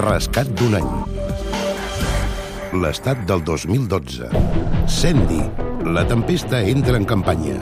Rescat d'un any. L'estat del 2012. Sandy. La tempesta entra en campanya.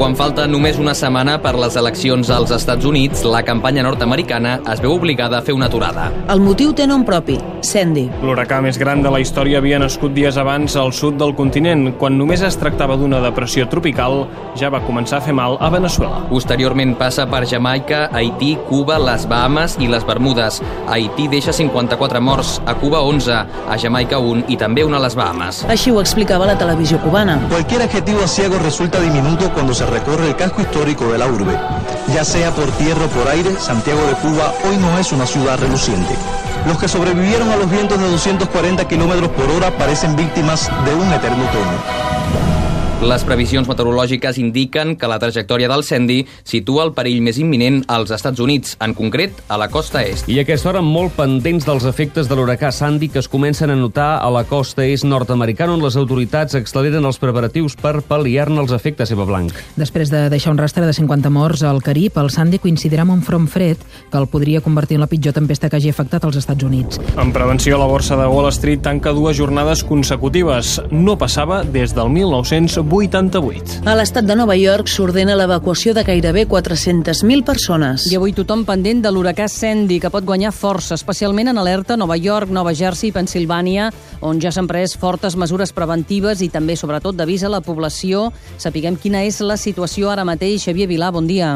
Quan falta només una setmana per les eleccions als Estats Units, la campanya nord-americana es veu obligada a fer una aturada. El motiu té nom propi, Sandy. L'huracà més gran de la història havia nascut dies abans al sud del continent, quan només es tractava d'una depressió tropical, ja va començar a fer mal a Venezuela. Posteriorment passa per Jamaica, Haití, Cuba, les Bahamas i les Bermudes. A Haití deixa 54 morts, a Cuba 11, a Jamaica 1 i també una a les Bahamas. Així ho explicava la televisió cubana. Cualquier adjetivo ciego resulta diminuto cuando se recorre el casco histórico de la urbe. Ya sea por tierra o por aire, Santiago de Cuba hoy no es una ciudad reluciente. Los que sobrevivieron a los vientos de 240 kilómetros por hora parecen víctimas de un eterno otoño. Les previsions meteorològiques indiquen que la trajectòria del Sandy situa el perill més imminent als Estats Units, en concret a la costa est. I aquesta hora molt pendents dels efectes de l'huracà Sandy que es comencen a notar a la costa est nord-americana on les autoritats acceleren els preparatius per pal·liar-ne els efectes, Eva Blanc. Després de deixar un rastre de 50 morts al Carib, el Sandy coincidirà amb un front fred que el podria convertir en la pitjor tempesta que hagi afectat als Estats Units. En prevenció, la borsa de Wall Street tanca dues jornades consecutives. No passava des del 1988. A l'estat de Nova York s'ordena l'evacuació de gairebé 400.000 persones. I avui tothom pendent de l'huracà Sandy, que pot guanyar força, especialment en alerta Nova York, Nova Jersey i Pensilvània, on ja s'han pres fortes mesures preventives i també, sobretot, d'avís a la població. Sapiguem quina és la situació ara mateix. Xavier Vilà, bon dia.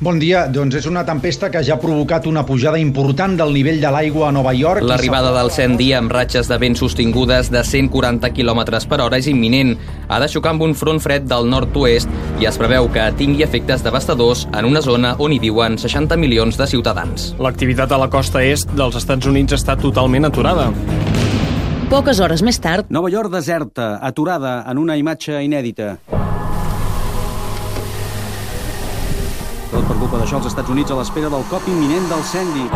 Bon dia. Doncs és una tempesta que ja ha provocat una pujada important del nivell de l'aigua a Nova York. L'arribada del Sandy amb ratxes de vent sostingudes de 140 km per hora és imminent. Ha de xocar amb un front fred del nord-oest i es preveu que tingui efectes devastadors en una zona on hi viuen 60 milions de ciutadans. L'activitat a la costa est dels Estats Units està totalment aturada. Poques hores més tard, Nova York deserta, aturada en una imatge inèdita. Tot per culpa d'això, els Estats Units a l'espera del cop imminent del Sandy.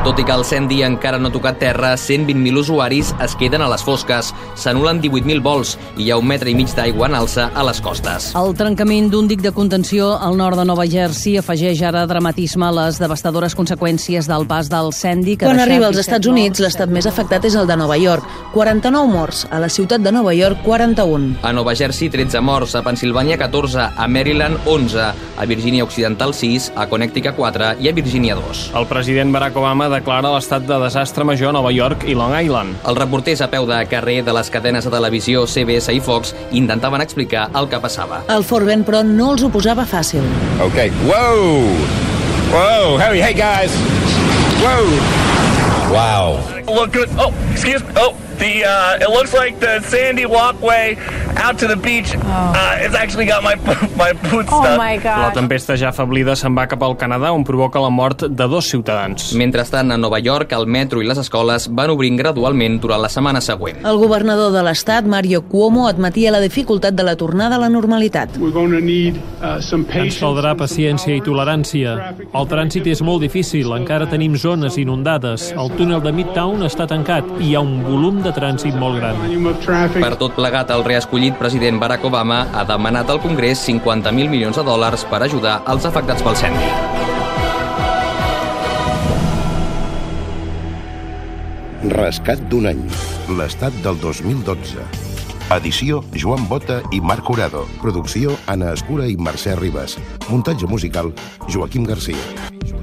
Tot i que el Sandy encara no ha tocat terra, 120.000 usuaris es queden a les fosques. S'anulen 18.000 vols i hi ha un metre i mig d'aigua en alça a les costes. El trencament d'un dic de contenció al nord de Nova Jersey afegeix ara dramatisme a les devastadores conseqüències del pas del Sandy. Que quan arriba als 17 Estats Units, l'estat més afectat és el de Nova York. 49 morts. A la ciutat de Nova York, 41. A Nova Jersey, 13 morts, a Pensilvània, 14, a Maryland, 11, a Virgínia Occidental, 6, a Connecticut, 4 i a Virgínia, 2. El president Barack Obama declara l'estat de desastre major a Nova York i Long Island. Els reporters a peu de carrer de les cadenes de televisió CBS i Fox intentaven explicar el que passava. El fort vent, però, no els ho posava fàcil. Okay. Whoa! Whoa! Hey, hey guys! Whoa! Wow. Look good. Oh, excuse me. Oh, the uh, it looks like the sandy walkway out to the beach. Uh, it's actually got my my boots stuck. La tempesta ja afablida se'n va cap al Canadà, on provoca la mort de dos ciutadans. Mentrestant, a Nova York, el metro i les escoles van obrint gradualment durant la setmana següent. El governador de l'estat, Mario Cuomo, admetia la dificultat de la tornada a la normalitat. Ens caldrà paciència i tolerància. El trànsit és molt difícil, encara tenim zones inundades. El túnel de Midtown està tancat i hi ha un volum de trànsit molt gran. Per tot plegat, el reescollit president Barack Obama ha demanat al Congrés 50.000 milions de dòlars per ajudar els afectats pel Sandy. Rescat d'un any. L'estat del 2012. Edició Joan Bota i Marc Jurado. Producció Anna Escura i Mercè Ribas. Muntatge musical Joaquim Garcia.